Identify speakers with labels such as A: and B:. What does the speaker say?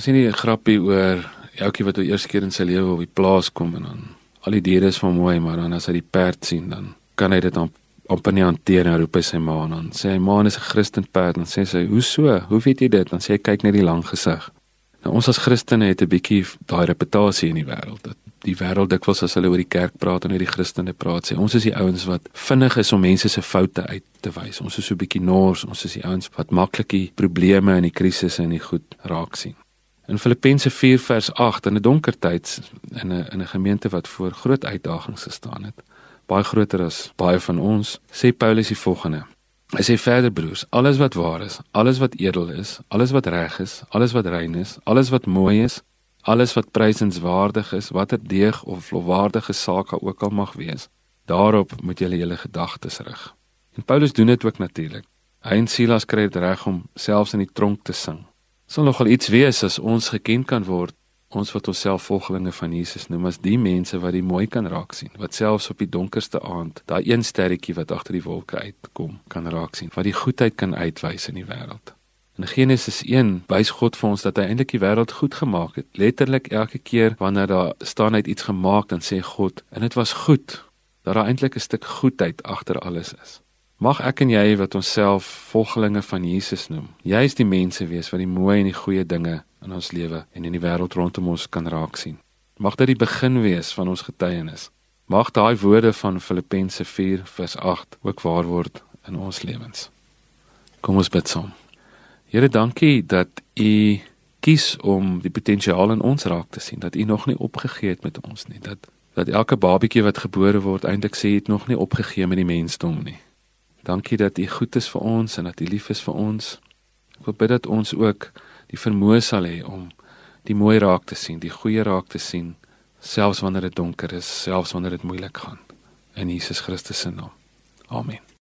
A: Was nie 'n grappie oor elke wat die eerste keer in sy lewe op die plaas kom en dan al die diere is van mooi, maar dan as hy die perd sien, dan kan hy dit dan amper nie hanteer en roep hy sy ma aan. Dan sê hy ma is 'n Christen perd en sê sy, "Hoe so? Hoe weet jy dit?" Dan sê hy kyk net die lang gesig. Nou ons as Christene het 'n bietjie daai reputasie in die wêreld dat die wêreld dikwels as hulle oor die kerk praat en oor die Christene praat, sê ons is die ouens wat vinnig is om mense se foute uit te wys. Ons is so bietjie nors, ons is die ouens wat maklik die probleme en die krisisse en die goed raak sien. In Filippense 4 vers 8 in 'n donker tyd in 'n in 'n gemeente wat voor groot uitdagings gestaan het, baie groter as baie van ons, sê Paulus die volgende. Hy sê verder broers, alles wat waar is, alles wat edel is, alles wat reg is, alles wat rein is, alles wat mooi is, alles wat prysenswaardig is, watter deeg of lofwaardige saak ook al mag wees, daarop moet julle julle gedagtes rig. En Paulus doen dit ook natuurlik. Hy en Silas kry dit reg om selfs in die tronk te sing. Sal nogal iets wees as ons geken kan word ons wat onsself volgelinge van Jesus noem as die mense wat die mooi kan raak sien wat selfs op die donkerste aand daai een sterretjie wat agter die wolke uitkom kan raak sien wat die goedheid kan uitwys in die wêreld. In Genesis 1 wys God vir ons dat hy eintlik die wêreld goed gemaak het. Letterlik elke keer wanneer daar staan uit iets gemaak dan sê God en dit was goed dat daar eintlik 'n stuk goedheid agter alles is Mag ek en jy wat onsself volgelinge van Jesus noem, juis die mense wees wat die mooi en die goeie dinge in ons lewe en in die wêreld rondom ons kan raak sien. Mag dit die begin wees van ons getuienis. Mag daai woorde van Filippense 4 vers 8 ook waar word in ons lewens. Kom ons bid saam. Here, dankie dat U kies om die potensiaal in ons raak te sien, dat U nog nie opgegee het met ons nie, dat dat elke babatjie wat gebore word eintlik sê het nog nie opgegee met die mensdom nie. Dankie dat U goed is vir ons en dat U lief is vir ons. Ek wil bid dat ons ook die vermoë sal hê om die mooi raak te sien, die goeie raak te sien, selfs wanneer dit donker is, selfs wanneer dit moeilik gaan. In Jesus Christus se naam. Amen.